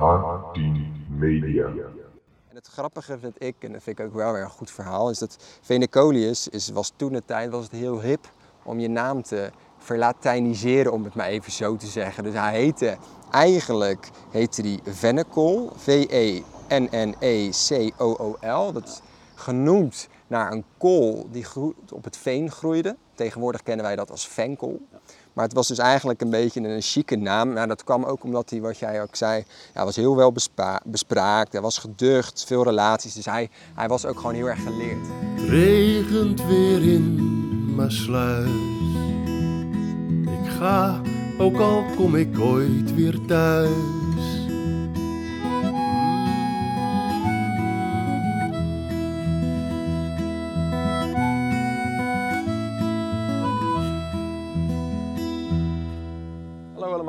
H10 Media. En het grappige vind ik, en dat vind ik ook wel weer een goed verhaal, is dat Venecolius is, was toen de tijd was het heel hip om je naam te verlatiniseren, om het maar even zo te zeggen. Dus hij heette, eigenlijk heette hij Venecol, V-E-N-N-E-C-O-O-L. Dat is genoemd naar een kool die op het veen groeide. Tegenwoordig kennen wij dat als venkel. Maar het was dus eigenlijk een beetje een chique naam. Nou, dat kwam ook omdat hij, wat jij ook zei, hij was heel wel bespraakt. Hij was geducht, veel relaties. Dus hij, hij was ook gewoon heel erg geleerd. regent weer in Maasluis. Ik ga, ook al kom ik ooit weer thuis.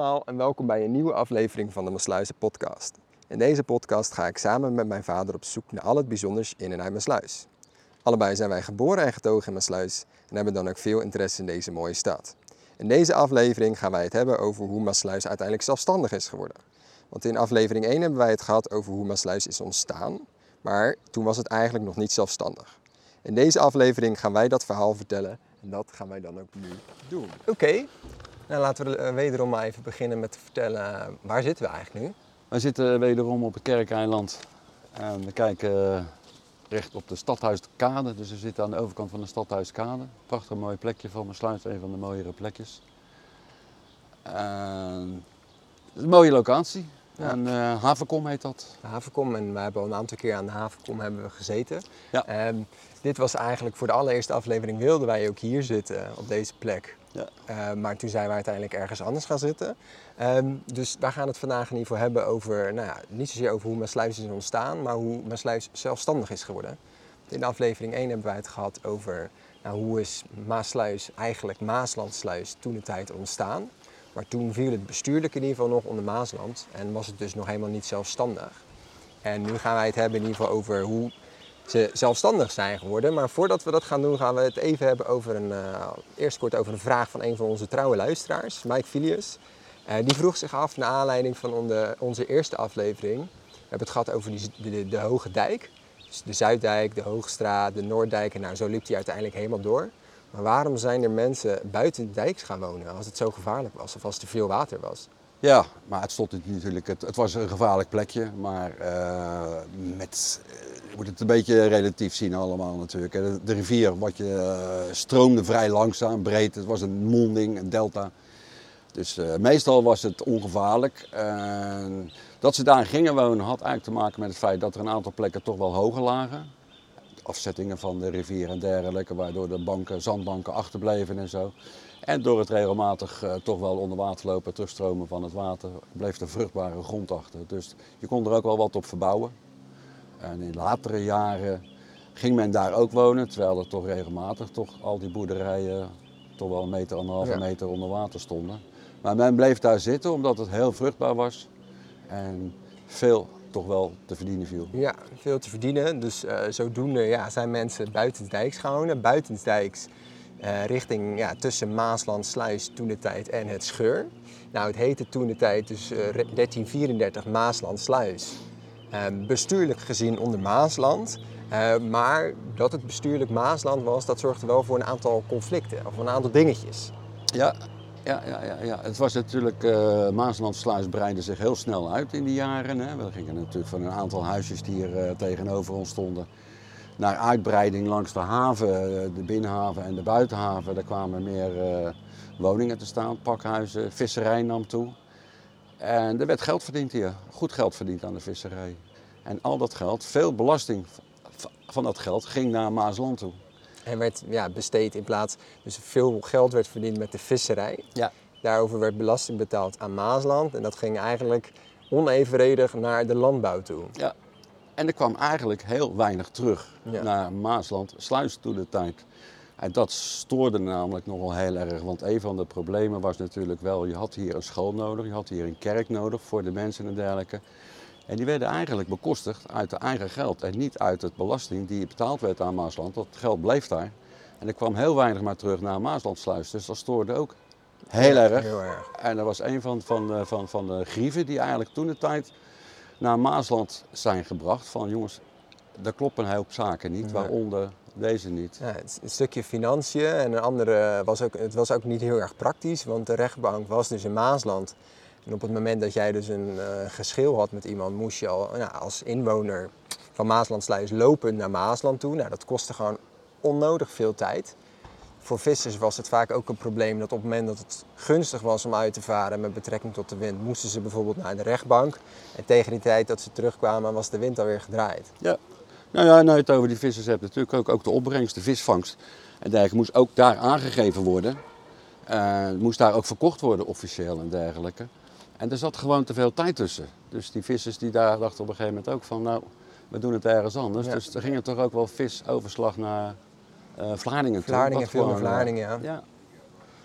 En welkom bij een nieuwe aflevering van de Maasluizen podcast. In deze podcast ga ik samen met mijn vader op zoek naar al het bijzonders in en uit Maasluis. Allebei zijn wij geboren en getogen in Maasluis en hebben dan ook veel interesse in deze mooie stad. In deze aflevering gaan wij het hebben over hoe Maasluis uiteindelijk zelfstandig is geworden. Want in aflevering 1 hebben wij het gehad over hoe Maasluis is ontstaan, maar toen was het eigenlijk nog niet zelfstandig. In deze aflevering gaan wij dat verhaal vertellen en dat gaan wij dan ook nu doen. Oké, nou, laten we eh, wederom maar even beginnen met te vertellen, eh, waar zitten we eigenlijk nu? Wij zitten wederom op het Kerkeiland en we kijken eh, recht op de Stadhuiskade. Dus we zitten aan de overkant van de Stadhuiskade. Prachtig mooi plekje van Maassluis, een van de mooiere plekjes. En het is een mooie locatie. Ja. En Havenkom heet dat. Havenkom en we hebben al een aantal keer aan de Havenkom hebben we gezeten. Ja. Ehm, dit was eigenlijk voor de allereerste aflevering wilden wij ook hier zitten op deze plek. Ja. Eh, maar toen zijn we uiteindelijk ergens anders gaan zitten. Ehm, dus wij gaan het vandaag in ieder geval hebben over, nou ja, niet zozeer over hoe Maasluis is ontstaan, maar hoe Maasluis zelfstandig is geworden. In aflevering 1 hebben wij het gehad over nou, hoe is Maasluis eigenlijk Maaslandsluis toen de tijd ontstaan. Maar toen viel het bestuurlijk in ieder geval nog onder Maasland en was het dus nog helemaal niet zelfstandig. En nu gaan wij het hebben in ieder geval over hoe ze zelfstandig zijn geworden. Maar voordat we dat gaan doen, gaan we het even hebben over een, eh, eerst kort over een vraag van een van onze trouwe luisteraars, Mike Filius. Eh, die vroeg zich af naar aanleiding van onze, eerste aflevering. We hebben het gehad over die, de, de, Hoge Dijk. Dus de Zuiddijk, de Hoogstraat, de Noorddijk. En nou, zo liep die uiteindelijk helemaal door. Maar waarom zijn er mensen buiten de dijk gaan wonen als het zo gevaarlijk was of als er veel water was? Ja, maar het stond natuurlijk, het, het was een gevaarlijk plekje, maar eh, met, je moet het een beetje relatief zien allemaal natuurlijk. De, rivier wat je, eh, stroomde vrij langzaam, breed, het was een monding, een delta. Dus eh, meestal was het ongevaarlijk. Dat ze daar gingen wonen had eigenlijk te maken met het feit dat er een aantal plekken toch wel hoger lagen. Afzettingen van de rivier en dergelijke, waardoor de banken, zandbanken achterbleven en zo. En door het regelmatig eh, toch wel onder water lopen, terugstromen van het water, bleef er vruchtbare grond achter. Dus je kon er ook wel wat op verbouwen. En in latere jaren ging men daar ook wonen, terwijl er toch regelmatig toch al die boerderijen toch wel een meter, anderhalve Ja. meter onder water stonden. Maar men bleef daar zitten omdat het heel vruchtbaar was en veel toch wel te verdienen viel. Ja, veel te verdienen. Dus eh, zodoende ja, zijn mensen buitendijks gaan wonen. Buitendijks eh, richting ja, tussen Maasland, Sluis, toen de tijd en het Scheur. Nou, het heette toen de tijd dus eh, 1334 Maasland, Sluis. Ehm, bestuurlijk gezien onder Maasland. Eh, maar dat het bestuurlijk Maasland was, dat zorgde wel voor een aantal conflicten of een aantal dingetjes. Ja, ja, ja, ja, ja. het was natuurlijk, eh Maaslandsluis breidde zich heel snel uit in die jaren. Hè. We gingen natuurlijk van een aantal huisjes die er eh, tegenover ons stonden naar uitbreiding langs de haven, eh, de binnenhaven en de buitenhaven. Daar kwamen meer eh, woningen te staan, pakhuizen, visserij nam toe. En er werd geld verdiend hier, goed geld verdiend aan de visserij. En al dat geld, veel belasting van dat geld ging naar Maasland toe. En werd ja, besteed in plaats, dus veel geld werd verdiend met de visserij. Ja. Daarover werd belasting betaald aan Maasland en dat ging eigenlijk onevenredig naar de landbouw toe. Ja. En er kwam eigenlijk heel weinig terug Ja. naar Maasland, sluis toen de tijd. En dat stoorde namelijk nogal heel erg, want een van de problemen was natuurlijk wel, je had hier een school nodig, je had hier een kerk nodig voor de mensen en dergelijke. En die werden eigenlijk bekostigd uit de eigen geld en niet uit het belasting die betaald werd aan Maasland. Dat geld bleef daar. En er kwam heel weinig maar terug naar Maaslandsluis, dus dat stoorde ook heel erg. Heel erg. En dat was een van, van, de- van, van de grieven die eigenlijk toen de tijd naar Maasland zijn gebracht van jongens, er kloppen een hoop zaken niet, waaronder deze niet. Ja, het, een stukje financiën en een andere was ook, het was ook niet heel erg praktisch, want de rechtbank was dus in Maasland. En op het moment dat jij dus een eh, geschil had met iemand, moest je al nou, als inwoner van Maaslandsluis lopen naar Maasland toe. Nou, dat kostte gewoon onnodig veel tijd. Voor vissers was het vaak ook een probleem dat op het moment dat het gunstig was om uit te varen met betrekking tot de wind, moesten ze bijvoorbeeld naar de rechtbank. En tegen die tijd dat ze terugkwamen was de wind alweer gedraaid. Ja. Nou ja, nou je het over die vissers hebt, natuurlijk ook, ook de opbrengst, de visvangst. En dergelijke moest ook daar aangegeven worden. Eh, moest daar ook verkocht worden officieel en dergelijke. En er zat gewoon te veel tijd tussen. Dus die vissers die daar dachten op een gegeven moment ook van, nou, we doen het ergens anders. Ja. Dus er ging er toch ook wel visoverslag naar eh Vlaardingen veel gewoon, eh, Vlaardingen, ja. Ja,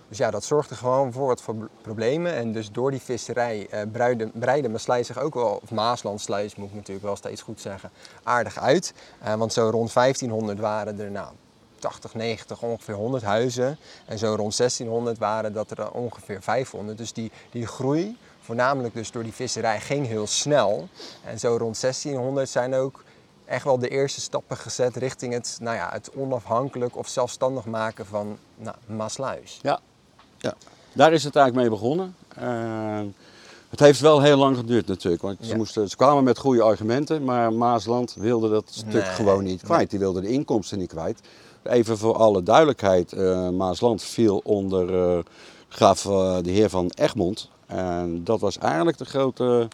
Dus ja, dat zorgde gewoon voor wat voor problemen. En dus door die visserij eh breidde, breidde Maassluis zich ook wel, of Maaslandsluis moet ik natuurlijk wel steeds goed zeggen, aardig uit. Want zo rond 1500 waren er nou 80, 90, ongeveer 100 huizen. En zo rond 1600 waren dat er ongeveer 500. Dus die, die groei, voornamelijk dus door die visserij, ging heel snel. En zo rond 1600 zijn ook echt wel de eerste stappen gezet richting het, nou ja, het onafhankelijk of zelfstandig maken van nou, Maasluis. ja, ja. Daar is het eigenlijk mee begonnen. Eh, het heeft wel heel lang geduurd natuurlijk. Want ze, moesten, ze kwamen met goede argumenten, maar Maasland wilde dat stuk Nee. gewoon niet kwijt. Die wilde de inkomsten niet kwijt. Even voor alle duidelijkheid, eh, Maasland viel onder eh, graaf de heer van Egmond. En dat was eigenlijk de grote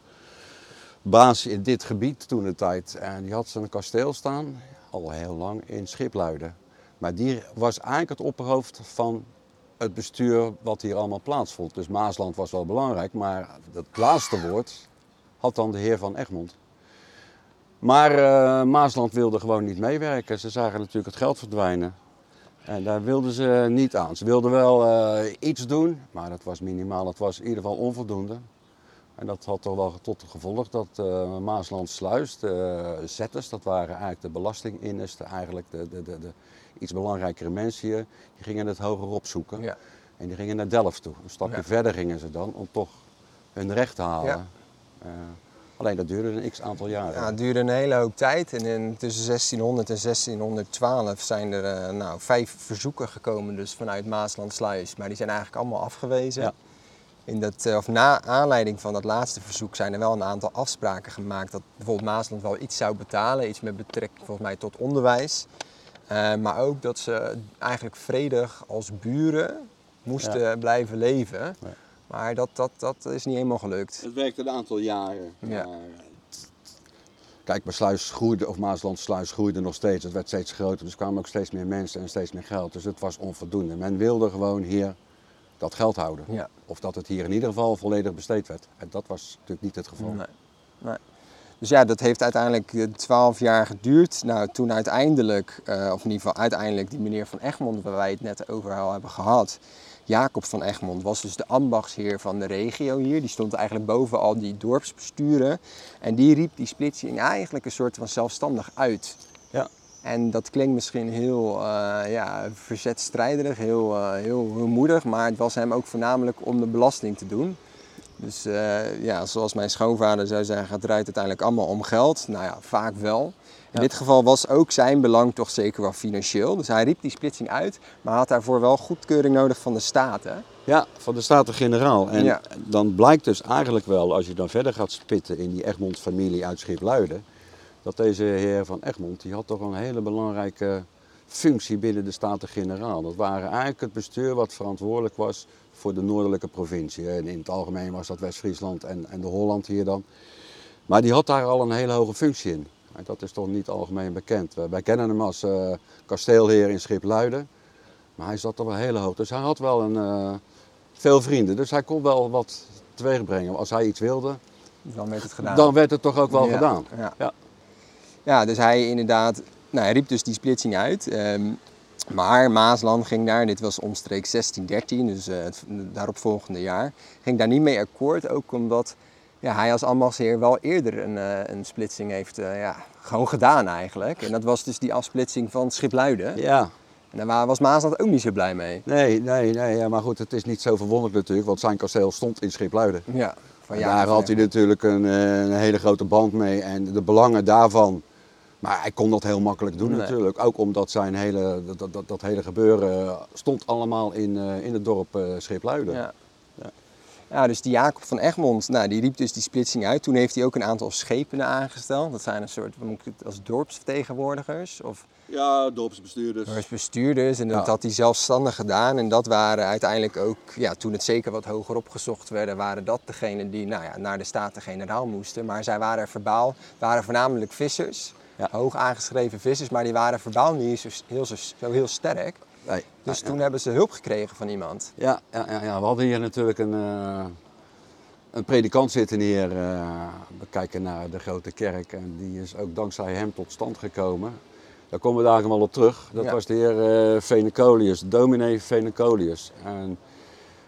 baas in dit gebied toen de tijd. En die had zijn kasteel staan, al heel lang, in Schipluiden. Maar die was eigenlijk het opperhoofd van het bestuur wat hier allemaal plaatsvond. Dus Maasland was wel belangrijk, maar het laatste woord had dan de heer van Egmond. Maar eh, Maasland wilde gewoon niet meewerken. Ze zagen natuurlijk het geld verdwijnen. En daar wilden ze niet aan. Ze wilden wel eh, iets doen, maar dat was minimaal. Het was in ieder geval onvoldoende. En dat had toch wel tot gevolg dat eh Maasland Sluis, de zetters, dat waren eigenlijk de belastinginners, de, eigenlijk de, de, de, de iets belangrijkere mensen hier, die gingen het hoger opzoeken. Ja. En die gingen naar Delft toe. Een stapje Ja. verder gingen ze dan om toch hun recht te halen. Ja. Eh, alleen dat duurde een x aantal jaren. Ja, het duurde een hele hoop tijd. En in, tussen 1600 en 1612 zijn er eh, nou, vijf verzoeken gekomen dus vanuit Maaslandsluis. Maar die zijn eigenlijk allemaal afgewezen. In dat, eh, of na aanleiding van dat laatste verzoek zijn er wel een aantal afspraken gemaakt dat bijvoorbeeld Maasland wel iets zou betalen. Iets met betrekking volgens mij tot onderwijs. Eh, maar ook dat ze eigenlijk vredig als buren moesten blijven leven. Ja. Maar dat, dat, dat is niet helemaal gelukt. Het werkte een aantal jaren. Ja. maar Kijk, maar Sluis groeide, of Maasland Sluis groeide nog steeds. Het werd steeds groter, dus er kwamen ook steeds meer mensen en steeds meer geld. Dus het was onvoldoende. Men wilde gewoon hier dat geld houden. Ja. Of dat het hier in ieder geval volledig besteed werd. En dat was natuurlijk niet het geval. Nee. nee. Dus ja, dat heeft uiteindelijk eh, twaalf jaar geduurd. Nou, toen uiteindelijk, eh, of in ieder geval uiteindelijk, die meneer van Egmond, waar wij het net over al hebben gehad. Jacob van Egmond was dus de ambachtsheer van de regio hier. Die stond eigenlijk boven al die dorpsbesturen. En die riep die splitsing eigenlijk een soort van zelfstandig uit. En dat klinkt misschien heel eh, ja, verzetstrijderig, heel, eh, heel, heel moedig, maar het was hem ook voornamelijk om de belasting te doen. Dus eh, ja, zoals mijn schoonvader zou zeggen, het draait uiteindelijk allemaal om geld. Nou ja, vaak wel. In Ja. dit geval was ook zijn belang toch zeker wel financieel. Dus hij riep die splitsing uit, maar had daarvoor wel goedkeuring nodig van de Staten. Ja, van de Staten-Generaal. En Ja. dan blijkt dus eigenlijk wel, als je dan verder gaat spitten in die Egmond-familie uit Schipluiden, dat deze heer van Egmond, die had toch een hele belangrijke functie binnen de Staten-Generaal. Dat waren eigenlijk het bestuur wat verantwoordelijk was voor de noordelijke provincie. En in het algemeen was dat West-Friesland en, en de Holland hier dan. Maar die had daar al een hele hoge functie in. En dat is toch niet algemeen bekend. Wij- kennen hem als eh, kasteelheer in Schipluiden. Maar hij zat er wel heel hoog. Dus hij had wel een, eh, veel vrienden. Dus hij kon wel wat teweeg brengen. Als hij iets wilde, Dan werd het gedaan. dan werd het toch ook wel Ja, gedaan. Ja. Ja. Ja, dus hij inderdaad, nou, hij riep dus die splitsing uit. Ehm, maar Maasland ging daar, dit was omstreeks 1613, dus eh, het daaropvolgende jaar, ging daar niet mee akkoord. Ook omdat ja, hij als ambachtsheer wel eerder een, eh, een splitsing heeft eh, ja, gewoon gedaan eigenlijk. En dat was dus die afsplitsing van Schipluiden. Ja, En daar wa- was Maasland ook niet zo blij mee. nee, nee, nee. Ja, maar goed, het is niet zo verwonderlijk natuurlijk. Want zijn kasteel stond in Schipluiden. Ja, van En daar had hij natuurlijk een, een hele grote band mee en de belangen daarvan. Maar hij kon dat heel makkelijk doen Nee. natuurlijk. Ook omdat zijn hele, dat, dat, dat, hele gebeuren stond allemaal in, eh, in het dorp eh Schipluiden. Ja. Ja. Ja, dus die Jacob van Egmond, nou, die riep dus die splitsing uit. Toen heeft hij ook een aantal schepenen aangesteld. Dat zijn een soort, wat moet ik het, als dorpsvertegenwoordigers of Ja, dorpsbestuurders. dorpsbestuurders. En dat Ja. had hij zelfstandig gedaan. En dat waren uiteindelijk ook, ja, toen het zeker wat hoger opgezocht werden, waren dat degenen die nou ja, naar de Staten-Generaal moesten. Maar zij waren verbaal, waren voornamelijk vissers. Ja. Hoog aangeschreven vissers, maar die waren verbaal niet zo heel, zo, zo heel sterk. Nee, Dus ja, toen hebben ze hulp gekregen van iemand. Ja, ja, ja, we hadden hier natuurlijk een, eh, een predikant zitten hier. eh, we kijken naar de grote kerk en die is ook dankzij hem tot stand gekomen. Daar komen we daar wel op terug. Dat was de heer eh Venecolius, dominee Venecolius. En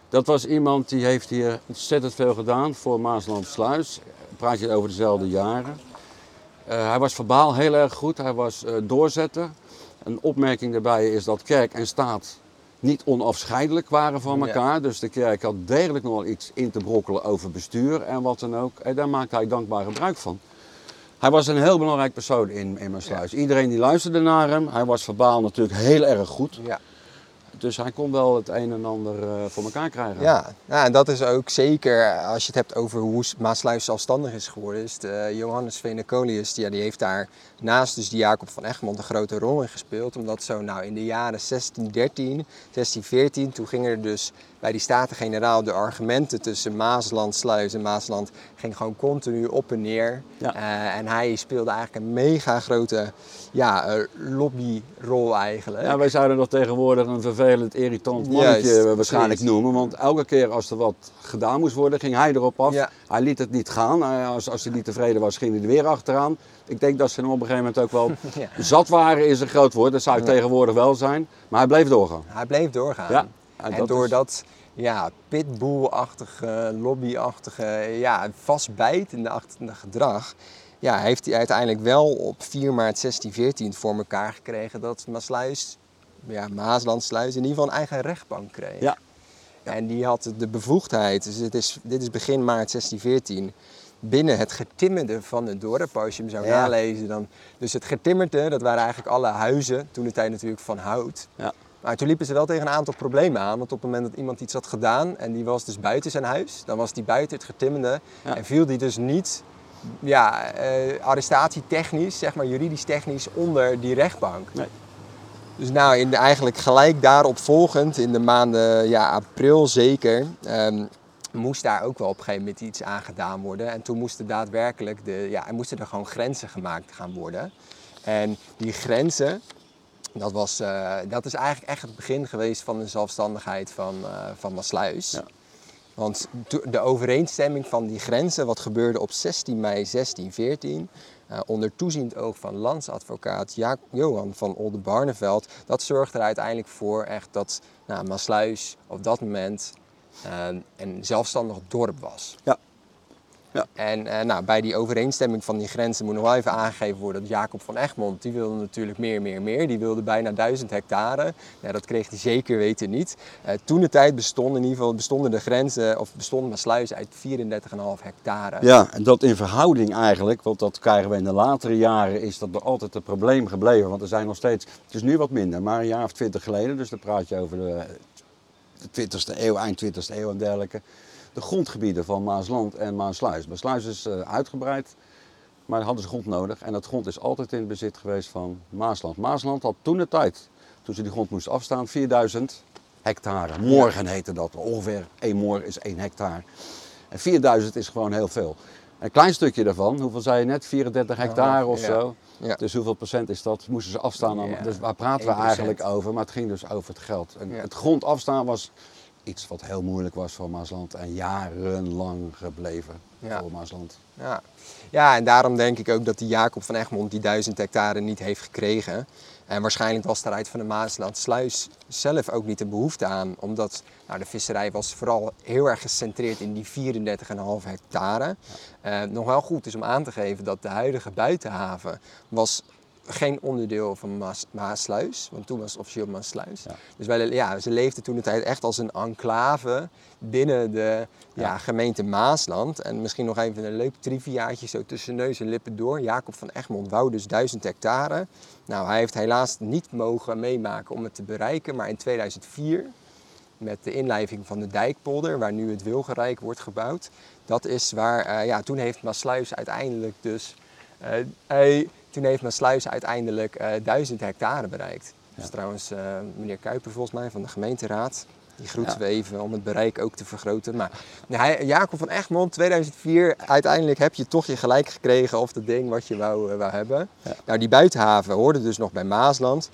dat was iemand die heeft hier ontzettend veel gedaan voor Maasland Sluis. Praat je over dezelfde jaren. Eh, hij was verbaal heel erg goed, hij was eh, doorzetter. Een opmerking daarbij is dat kerk en staat niet onafscheidelijk waren van Ja. elkaar. Dus de kerk had degelijk nog wel iets in te brokkelen over bestuur en wat dan ook. En daar maakte hij dankbaar gebruik van. Hij was een heel belangrijk persoon in, in Maasluis. Iedereen die luisterde naar hem, hij was verbaal natuurlijk heel erg goed. Ja. Dus hij kon wel het een en ander eh, voor elkaar krijgen. Ja, ja, en dat is ook zeker als je het hebt over hoe Maasluis zelfstandig is geworden. Is de, Johannes Venecolius, die, ja, die heeft daar naast dus die Jacob van Egmond een grote rol in gespeeld. Omdat zo nou in de jaren 1613, 1614, toen gingen er dus bij die Staten-Generaal de argumenten tussen Maasland, Sluis en Maasland ging gewoon continu op en neer. Ja. Eh, en hij speelde eigenlijk een mega grote ja, eh, lobbyrol eigenlijk. Ja, wij zouden dat tegenwoordig een vervelend, irritant mannetje Juist, eh, waarschijnlijk precies. noemen. Want elke keer als er wat gedaan moest worden, ging hij erop af. Ja. Hij liet het niet gaan. Als, als hij niet tevreden was, ging hij er weer achteraan. Ik denk dat ze hem op een gegeven moment ook wel Ja. zat waren, is een groot woord. Dat zou het tegenwoordig wel zijn. Maar hij bleef doorgaan. Hij bleef doorgaan. En En, dat door is- dat ja, pitbull-achtige, lobby-achtige, ja, vastbijtende gedrag, ja, heeft hij uiteindelijk wel op 4 maart 1614 voor elkaar gekregen dat Maasluis, ja, Maaslandsluis, in ieder geval een eigen rechtbank kreeg. Ja. En die had de bevoegdheid, dus dit is, dit is begin maart 1614, binnen het getimmerde van het dorp. Als je hem zou Ja. nalezen, dan. Dus het getimmerde, dat waren eigenlijk alle huizen, toen de tijd natuurlijk van hout. Ja. Maar toen liepen ze wel tegen een aantal problemen aan. Want op het moment dat iemand iets had gedaan en die was dus buiten zijn huis, dan was die buiten het getimmerde Ja. en viel die dus niet ja, eh, arrestatietechnisch, zeg maar juridisch technisch, onder die rechtbank. Nee. Dus nou, in de, eigenlijk gelijk daarop volgend, in de maanden ja, april zeker, ehm, moest daar ook wel op een gegeven moment iets aan gedaan worden. En toen moesten daadwerkelijk de, ja, er moesten er gewoon grenzen gemaakt gaan worden. En die grenzen, dat, was, eh, dat is eigenlijk echt het begin geweest van de zelfstandigheid van, eh van Maasluis. Ja. Want de overeenstemming van die grenzen, wat gebeurde op 16 mei 1614, eh, onder toeziend oog van landsadvocaat Ja- Johan van Oldenbarneveld, dat zorgde er uiteindelijk voor echt dat nou, Maasluis op dat moment een zelfstandig dorp was. Ja. Ja. En eh, nou, bij die overeenstemming van die grenzen moet nog wel even aangegeven worden dat Jacob van Egmond, die wilde natuurlijk meer, meer, meer. Die wilde bijna 1000 hectare. Dat kreeg hij zeker weten niet. Eh, toen de tijd bestonden in ieder geval bestonden de grenzen, of bestonden Maasluis uit 34,5 hectare. Ja, en dat in verhouding eigenlijk, want dat krijgen we in de latere jaren, is dat er altijd een probleem gebleven. Want er zijn nog steeds, het is nu wat minder, maar een jaar of twintig geleden, dus dan praat je over de, de 20e eeuw, eind 20e eeuw en dergelijke. De grondgebieden van Maasland en Maasluis. Maasluis is eh, uitgebreid, maar hadden ze grond nodig. En dat grond is altijd in bezit geweest van Maasland. Maasland had toen de tijd, toen ze die grond moesten afstaan, 4000 hectare. Morgen heette dat. Ongeveer één morgen is één hectare. En 4000 is gewoon heel veel. Een klein stukje daarvan, hoeveel zei je net? 34 hectare of zo. Ja. Dus hoeveel procent is dat? Moesten ze afstaan? Ja, dus waar praten we 1%. eigenlijk over? Maar het ging dus over het geld. En. Het grond afstaan was iets wat heel moeilijk was voor Maasland. En jarenlang gebleven Ja. voor Maasland. Ja. ja, en daarom denk ik ook dat die Jacob van Egmond die 1000 hectare niet heeft gekregen. En waarschijnlijk was daaruit van de Maaslandsluis zelf ook niet de behoefte aan. Omdat nou, de visserij was vooral heel erg gecentreerd in die 34,5 hectare. Eh, nog wel goed is om aan te geven dat de huidige buitenhaven was geen onderdeel van Maas, Maasluis, want toen was het officieel Maasluis. Ja. Dus wij, ja, ze leefden toen de tijd echt als een enclave binnen de ja. Ja. gemeente Maasland. En misschien nog even een leuk triviaatje zo tussen neus en lippen door. Jacob van Egmond wou dus 1000 hectare. Nou, hij heeft helaas niet mogen meemaken om het te bereiken, maar in 2004 met de inlijving van de dijkpolder, waar nu het Wilgenrijk wordt gebouwd. Dat is waar, eh, ja, toen heeft Maasluis uiteindelijk dus, eh, hij- toen heeft Maasluis uiteindelijk eh 1000 hectare bereikt. Is trouwens eh, meneer Kuiper volgens mij van de gemeenteraad. Die groeten Ja. we even om het bereik ook te vergroten. Maar nou, Jacob van Egmond, 2004, uiteindelijk heb je toch je gelijk gekregen of dat ding wat je wou, eh, wou hebben. Ja. Nou, die buitenhaven hoorde dus nog bij Maasland.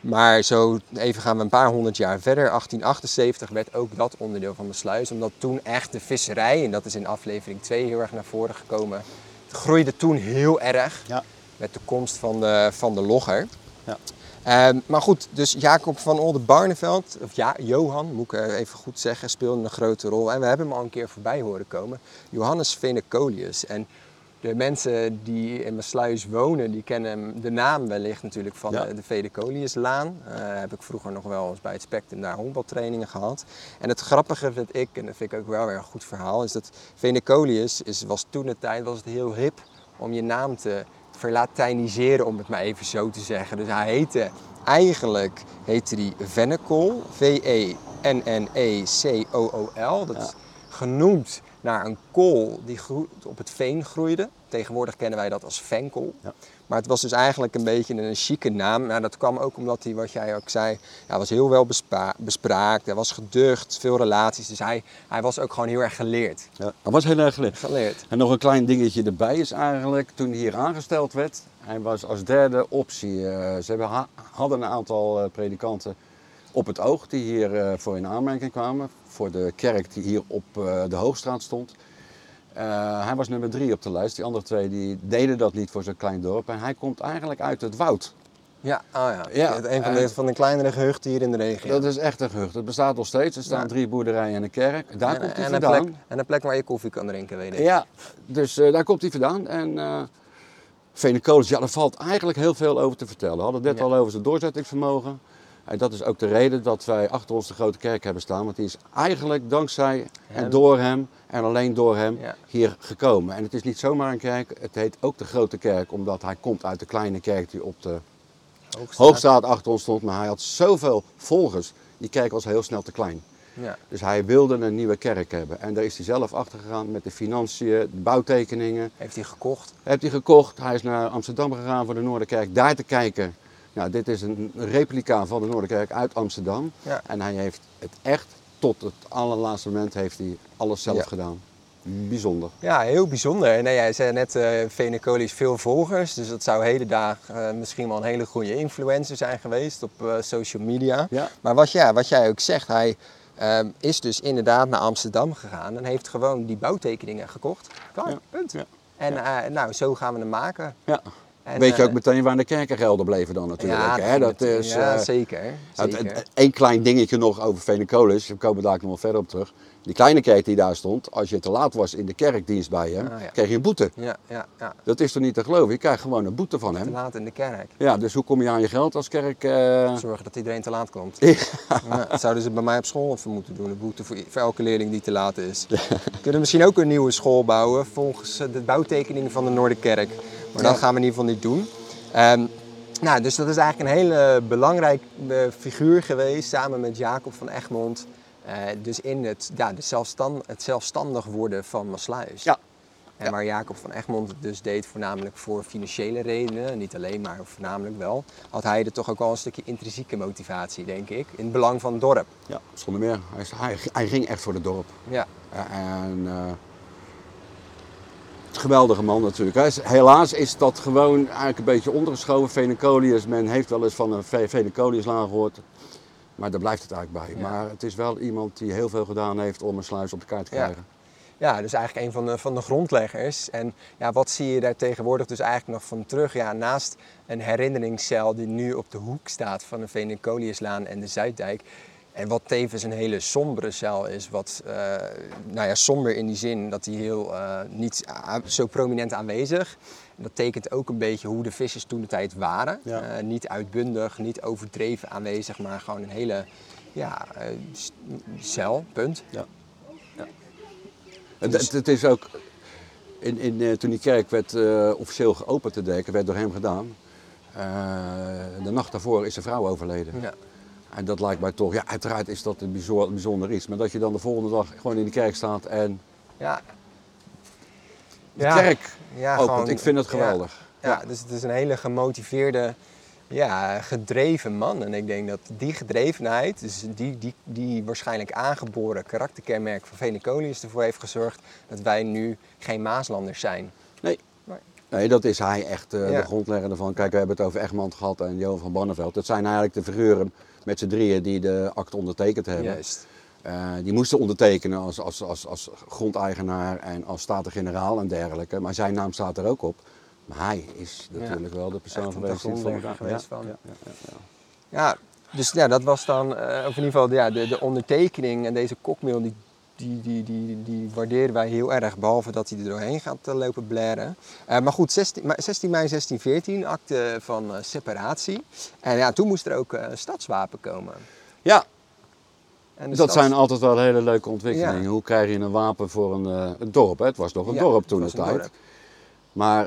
Maar zo even gaan we een paar honderd jaar verder. 1878 werd ook dat onderdeel van de sluis. Omdat toen echt de visserij, en dat is in aflevering 2 heel erg naar voren gekomen, groeide toen heel erg Ja. Met de komst van de, van de logger. Ja. Ehm, maar goed, dus Jacob van Oldenbarneveld, of ja, Johan moet ik even goed zeggen, speelde een grote rol. En we hebben hem al een keer voorbij horen komen. Johannes Venecolius. En de mensen die in Maasluis wonen, die kennen hem- de naam wellicht natuurlijk van Ja. de, Venecoliuslaan. Eh heb ik vroeger nog wel eens bij het Spectrum daar honkbaltrainingen gehad. En het grappige vind ik, en dat vind ik ook wel weer een goed verhaal, is dat Venecolius is, was toen de tijd was het heel hip om je naam te verlatiniseren, om het maar even zo te zeggen. Dus hij heette, eigenlijk heette hij Venecol, E V-E-N-N-E-C-O-O-L. Dat is genoemd naar een kool die op het veen groeide. Tegenwoordig kennen wij dat als venkel. Ja. Maar het was dus eigenlijk een beetje een chique naam. Nou, dat kwam ook omdat hij, wat jij ook zei, hij was heel wel bespraakt. Hij was geducht, veel relaties. Dus hij, hij was ook gewoon heel erg geleerd. Ja, dat was heel erg geleerd. Geleerd. En nog een klein dingetje erbij is eigenlijk, toen hij hier aangesteld werd, hij was als derde optie. eh, ze hebben ha- hadden een aantal eh, predikanten op het oog die hier eh, voor in aanmerking kwamen. Voor de kerk die hier op de Hoogstraat stond. Eh, hij was nummer drie op de lijst. Die andere twee die deden dat niet voor zo'n klein dorp. En hij komt eigenlijk uit het woud. Ja, oh ja. Ja, Het- een van de, van de kleinere gehuchten hier in de regio. Dat is echt een gehucht. Het bestaat nog steeds. Er staan Ja. drie boerderijen en een kerk. Daar en, komt hij en een vandaan. plek, en een plek waar je koffie kan drinken, weet ik. Ja, dus eh, daar komt hij vandaan. En eh Venecolis, ja, daar valt eigenlijk heel veel over te vertellen. We hadden het net Ja. al over zijn doorzettingsvermogen. En dat is ook de reden dat wij achter ons de grote kerk hebben staan. Want die is eigenlijk dankzij en door hem en alleen door hem Ja. hier gekomen. En het is niet zomaar een kerk, het heet ook de grote kerk. Omdat hij komt uit de kleine kerk die op de Hoogstraat. Hoogstraat achter ons stond. Maar hij had zoveel volgers, die kerk was heel snel te klein. Ja. Dus hij wilde een nieuwe kerk hebben. En daar is hij zelf achter gegaan met de financiën, de bouwtekeningen. Heeft hij gekocht. Heeft hij gekocht. Hij is naar Amsterdam gegaan voor de Noorderkerk, daar te kijken. Nou, dit is een replica van de Noorderkerk uit Amsterdam. Ja. En hij heeft het echt tot het allerlaatste moment heeft hij alles zelf Ja. gedaan. Bijzonder. Ja, heel bijzonder. En, Nee, jij zei net, eh Venecolis veel volgers. Dus dat zou heden dagen eh, misschien wel een hele goede influencer zijn geweest op eh, social media. Ja. Maar wat, ja, wat jij ook zegt, hij ehm, is dus inderdaad naar Amsterdam gegaan en heeft gewoon die bouwtekeningen gekocht. Klaar, punt. Ja. En nou, zo gaan we hem maken. Ja. En, Weet je eh, ook meteen waar de kerkengelden bleven dan natuurlijk. ja, hè? Dat is, ja, eh, zeker. Eén klein dingetje nog over Venecolis, we komen daar nog wel verder op terug. Die kleine kerk die daar stond, als je te laat was in de kerkdienst bij hem, Ah, ja. kreeg je een boete. ja, ja, ja. Dat is toch niet te geloven? Je krijgt gewoon een boete van Te hem. laat in de kerk. Ja, dus hoe kom je aan je geld als kerk? eh? Zorgen dat iedereen te laat komt. Ja. Ja, dat zouden ze bij mij op school even moeten doen. Een boete voor, voor elke leerling die te laat is. We kunnen misschien ook een nieuwe school bouwen volgens de bouwtekeningen van de Noorderkerk. Maar dat gaan we in ieder geval niet doen. Ehm, nou, dus dat is eigenlijk een hele belangrijke figuur geweest samen met Jacob van Egmond. Eh, dus in het, ja, de zelfstand, het zelfstandig worden van Maasluis. Ja. En Ja. waar Jacob van Egmond het dus deed voornamelijk voor financiële redenen, niet alleen, maar voornamelijk wel, had hij er toch ook wel een stukje intrinsieke motivatie, denk ik, in het belang van het dorp. Ja, zonder meer. Hij, hij, hij ging echt voor het dorp. Ja, En eh, geweldige man natuurlijk. Helaas is dat gewoon eigenlijk een beetje ondergeschoven. Venecolius, men heeft wel eens van een Ve- Venecoliuslaan gehoord. Maar daar blijft het eigenlijk bij. Ja. Maar het is wel iemand die heel veel gedaan heeft om een sluis op de kaart te krijgen. ja dus eigenlijk een van de, van de grondleggers. En ja, wat zie je daar tegenwoordig dus eigenlijk nog van terug? Ja, naast een herinneringscel die nu op de hoek staat van de Venecoliuslaan en de Zuiddijk, En wat tevens een hele sombere cel is, wat, eh, nou ja, somber in die zin dat hij heel eh, niet zo prominent aanwezig. En dat tekent ook een beetje hoe de vissers toen de tijd waren. Ja. Eh, niet uitbundig, niet overdreven aanwezig, maar gewoon een hele ja, eh, cel, punt. Ja. Het, het, het is ook, in, in, eh, toen die kerk werd eh, officieel geopend te deken, werd door hem gedaan. eh, de nacht daarvoor is zijn vrouw overleden. Ja. En dat lijkt mij toch, ja uiteraard is dat een bijzonder, bijzonder iets. Maar dat je dan de volgende dag gewoon in de kerk staat en Ja. de Ja. kerk Ja, opent. gewoon- ik vind het geweldig. Ja, dus het is een hele gemotiveerde, ja, gedreven man. En ik denk dat die gedrevenheid, dus die, die, die waarschijnlijk aangeboren karakterkenmerk van Venecolius ervoor heeft gezorgd dat wij nu geen Maaslanders zijn. Nee. Nee. Dat is hij echt eh, de grondlegger ervan. Kijk, we hebben het over Egmond gehad en Johan van Banneveld. Dat zijn eigenlijk de figuren met z'n drieën die de akte ondertekend hebben. Juist. Eh, die moesten ondertekenen als, als, als, als grondeigenaar en als staten-generaal en dergelijke. Maar zijn naam staat er ook op. Maar hij is natuurlijk wel de persoon geweest die het van. ja, ja, ja, dus ja, dat was dan, eh, of in ieder geval ja, de, de ondertekening en deze kokmail, die, die, die, die, die waarderen wij heel erg. Behalve dat hij er doorheen gaat eh, lopen blaren. Eh, maar goed, 16, ma- 16 mei 1614, acte van eh, separatie. En ja, toen moest er ook een stadswapen komen. Ja, dat stads- zijn altijd wel hele leuke ontwikkelingen. Ja. Hoe krijg je een wapen voor een, een dorp? Hè? Het was nog een Ja, dorp het toen de een tijd. dorp. Maar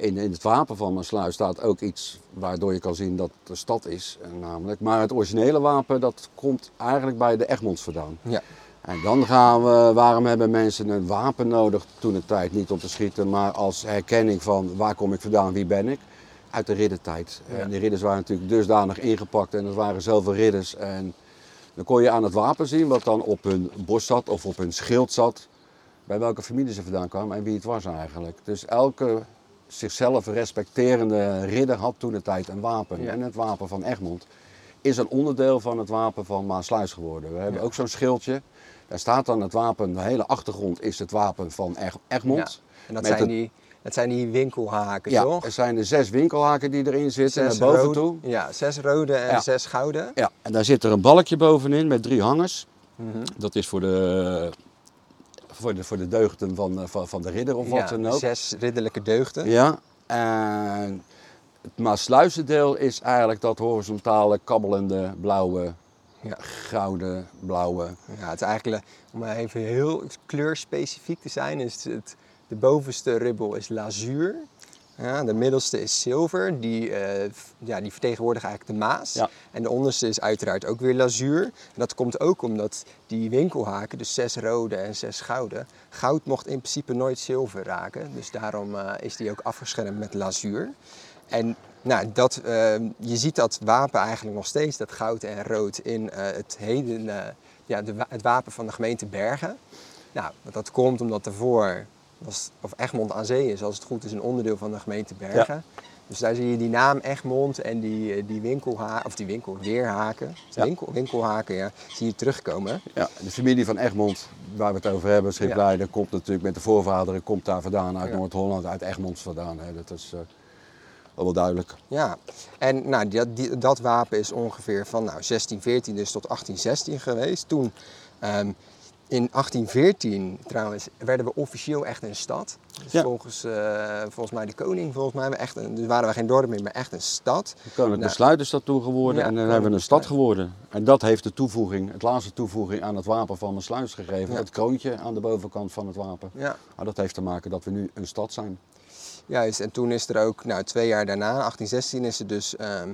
in, in het wapen van Maasluis staat ook iets waardoor je kan zien dat het een stad is. namelijk. Maar het originele wapen dat komt eigenlijk bij de Egmonds vandaan. Ja, En dan gaan we, waarom hebben mensen een wapen nodig toen de tijd? Niet om te schieten, maar als herkenning van waar kom ik vandaan, wie ben ik? Uit de riddertijd. Ja. En die ridders waren natuurlijk dusdanig ingepakt en dat waren zoveel ridders. En dan kon je aan het wapen zien wat dan op hun borst zat of op hun schild zat. Bij welke familie ze vandaan kwamen en wie het was eigenlijk. Dus elke zichzelf respecterende ridder had toen de tijd een wapen. Ja. En het wapen van Egmond is een onderdeel van het wapen van Maasluis geworden. We hebben Ja. ook zo'n schildje. Daar staat dan het wapen, de hele achtergrond is het wapen van Eg- Egmond. en dat zijn, het- die, dat zijn die winkelhaken, Ja, toch? er zijn er zes winkelhaken die erin zitten Zes naar boven toe. Ja, zes rode en Ja. zes gouden. Ja, en daar zit er een balkje bovenin met drie hangers. Mhm. Dat is voor de, voor de, voor de deugden van, eh, van, van de ridder of wat dan ook. zes ridderlijke deugden. Ja, en het Maasluizendeel is eigenlijk dat horizontale, kabbelende, blauwe, Ja. gouden, blauwe. Ja, het is eigenlijk, om even heel kleurspecifiek te zijn, is het, de bovenste ribbel is lazuur. Ja, de middelste is zilver, die, eh, ja, die vertegenwoordigt eigenlijk de Maas. Ja. En de onderste is uiteraard ook weer lazuur. En dat komt ook omdat die winkelhaken, dus zes rode en zes gouden, goud mocht in principe nooit zilver raken. Dus daarom eh, is die ook afgeschermd met lazuur. En nou, dat, eh, je ziet dat wapen eigenlijk nog steeds, dat goud en rood, in eh, het, heden, eh, ja, de, het wapen van de gemeente Bergen. Nou, dat komt omdat daarvoor was, of Egmond aan zee is, als het goed is, een onderdeel van de gemeente Bergen. Dus daar zie je die naam Egmond en die, eh, die winkelhaken, of die winkelweerhaken, Ja. winkel, winkelhaken, ja, zie je terugkomen. Ja, de familie van Egmond, waar we het over hebben, Schipleider, komt natuurlijk met de voorvaderen, komt daar vandaan, uit Ja. Noord-Holland, uit Egmond vandaan. Hè. Dat is wel duidelijk. Ja, en nou, die, die- dat wapen is ongeveer van nou, 1614 dus tot 1816 geweest. Toen, ehm, in 1814 trouwens, werden we officieel echt een stad. Dus Ja. volgens, eh, volgens mij de koning, volgens mij, we echt een, dus waren we geen dorp meer, maar echt een stad. Koninklijk Nou. Besluit is dat toen geworden Ja, en dan hebben we een stad geworden. En dat heeft de toevoeging, het laatste toevoeging aan het wapen van mijn sluis gegeven. Ja. Het kroontje aan de bovenkant van het wapen. Ja. Maar dat heeft te maken dat we nu een stad zijn. Juist, en toen is er ook, nou twee jaar daarna, 1816, is er dus ehm,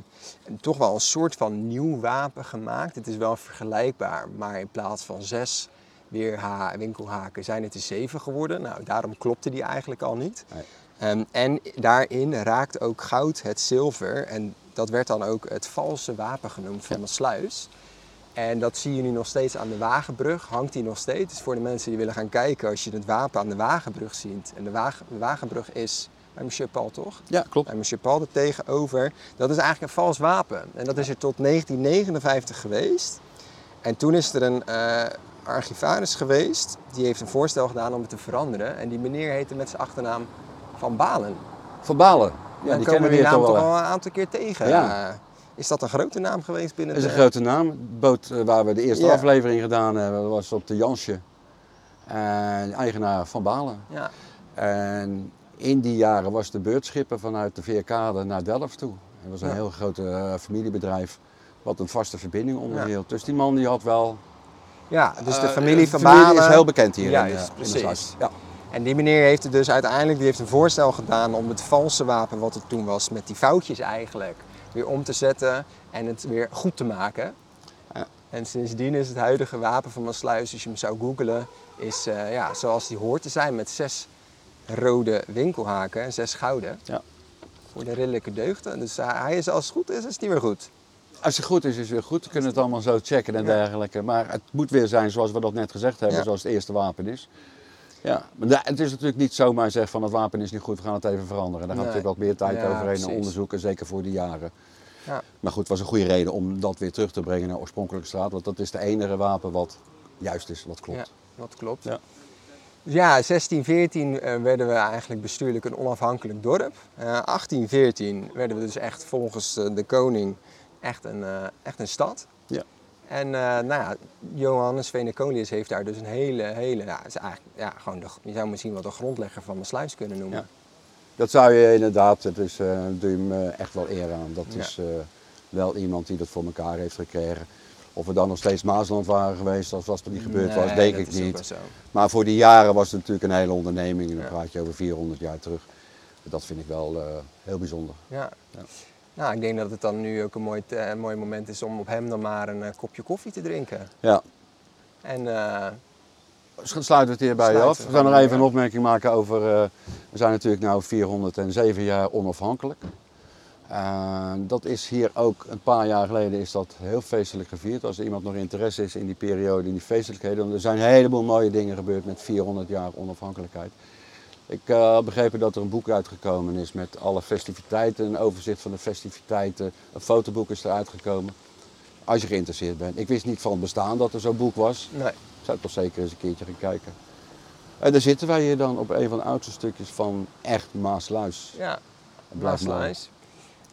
toch wel een soort van nieuw wapen gemaakt. Het is wel vergelijkbaar, maar in plaats van zes weerha winkelhaken zijn het er zeven geworden. Nou, daarom klopte die eigenlijk al niet. Nee. Ehm, en daarin raakt ook goud het zilver en dat werd dan ook het valse wapen genoemd van Ja. de sluis. En dat zie je nu nog steeds aan de Wagenbrug, hangt die nog steeds. Dus voor de mensen die willen gaan kijken, als je het wapen aan de Wagenbrug ziet. En de, Wagen, de Wagenbrug is bij Monsieur Paul, toch? Ja, klopt. Bij Monsieur Paul er tegenover. Dat is eigenlijk een vals wapen. En dat is er tot 1959 geweest. En toen is er een eh, archivaris geweest, die heeft een voorstel gedaan om het te veranderen. En die meneer heette met zijn achternaam Van Balen. Van Balen. Ja, Dan die komen kennen we die hier naam toch al een aantal keer tegen. Ja. Eh, Is dat een grote naam geweest binnen Dat is een de... grote naam. De boot eh, waar we de eerste Ja. aflevering gedaan hebben, was op de Jansje. En eigenaar van Balen. Ja, En in die jaren was de beurtschipper vanuit de Veerkade naar Delft toe. Het was een Ja. heel groot eh, familiebedrijf wat een vaste verbinding onderhield. Ja. Dus die man die had wel... ja dus de eh, familie van familie Balen... is heel bekend hier Juist, in, in de precies. Ja. En die meneer heeft er dus uiteindelijk die heeft een voorstel gedaan om het valse wapen wat er toen was, met die foutjes eigenlijk, weer om te zetten en het weer goed te maken. Ja. En sindsdien is het huidige wapen van Maasluis, als je hem zou googlen, is eh, ja, zoals die hoort te zijn met zes rode winkelhaken en zes gouden. Ja. Voor de ridderlijke deugden. Dus eh, hij is als het goed is, is hij weer goed. Als het goed is, is het weer goed. We kunnen het allemaal zo checken en dergelijke. Maar het moet weer zijn zoals we dat net gezegd hebben, Ja. zoals het eerste wapen is. Ja, maar het is natuurlijk niet zomaar zeggen van het wapen is niet goed, we gaan het even veranderen. Daar gaat Nee. natuurlijk wat meer tijd Ja, overheen en precies. onderzoeken, zeker voor die jaren. Ja. Maar goed, het was een goede reden om dat weer terug te brengen naar oorspronkelijke straat. Want dat is de enige wapen wat juist is, wat klopt. Ja, dat klopt. Ja. Ja, 1614 eh, werden we eigenlijk bestuurlijk een onafhankelijk dorp. Eh 1814 werden we dus echt volgens eh, de koning echt een, eh, echt een stad. Ja. En eh, nou ja, Johannes Venecolius heeft daar dus een hele, hele, ja, is eigenlijk, ja, gewoon de, je zou misschien wel de grondlegger van Maassluis kunnen noemen. Ja. Dat zou je inderdaad, het is, eh doe je hem eh, echt wel eer aan. Dat Ja. is eh, wel iemand die dat voor elkaar heeft gekregen. Of we dan nog steeds Maasland waren geweest, als was er niet gebeurd was, denk dat ik niet. Maar voor die jaren was het natuurlijk een hele onderneming. En dan Ja. praat je over 400 jaar terug. Dat vind ik wel eh, heel bijzonder. Ja. Ja. Nou, ik denk dat het dan nu ook een mooi, een mooi moment is om op hem dan maar een eh, kopje koffie te drinken. Ja, En eh, sluiten we het hierbij Sluiten af. we gaan nog even ja. een opmerking maken over... eh, we zijn natuurlijk nu 407 jaar onafhankelijk. Eh, dat is hier ook een paar jaar geleden is dat heel feestelijk gevierd. Als er iemand nog interesse is in die periode, in die feestelijkheden. Want er zijn een heleboel mooie dingen gebeurd met 400 jaar onafhankelijkheid. Ik eh, heb begrepen dat er een boek uitgekomen is met alle festiviteiten, een overzicht van de festiviteiten. Een fotoboek is eruit gekomen. Als je geïnteresseerd bent. Ik wist niet van het bestaan dat er zo'n boek was. nee. Ik zou toch zeker eens een keertje gaan kijken. En daar zitten wij hier dan op een van de oudste stukjes van echt Maasluis. Ja. Maasluis.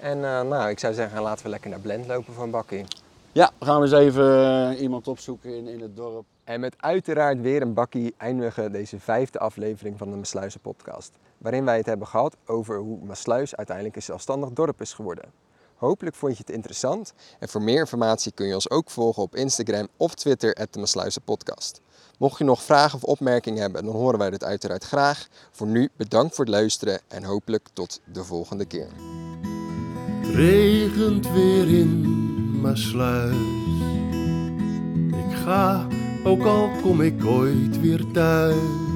En eh, nou, ik zou zeggen, laten we lekker naar Blend lopen voor een bakkie. Ja, we gaan eens even eh, iemand opzoeken in, in het dorp. En met uiteraard weer een bakkie eindigen deze vijfde aflevering van de Maasluizen podcast. Waarin wij het hebben gehad over hoe Maasluis uiteindelijk een zelfstandig dorp is geworden. Hopelijk vond je het interessant. En voor meer informatie kun je ons ook volgen op Instagram of Twitter, at de podcast. Mocht je nog vragen of opmerkingen hebben, dan horen wij dit uiteraard graag. Voor nu bedankt voor het luisteren en hopelijk tot de volgende keer. Regent weer in Maasluis. Ik ga, ook al kom ik ooit weer thuis.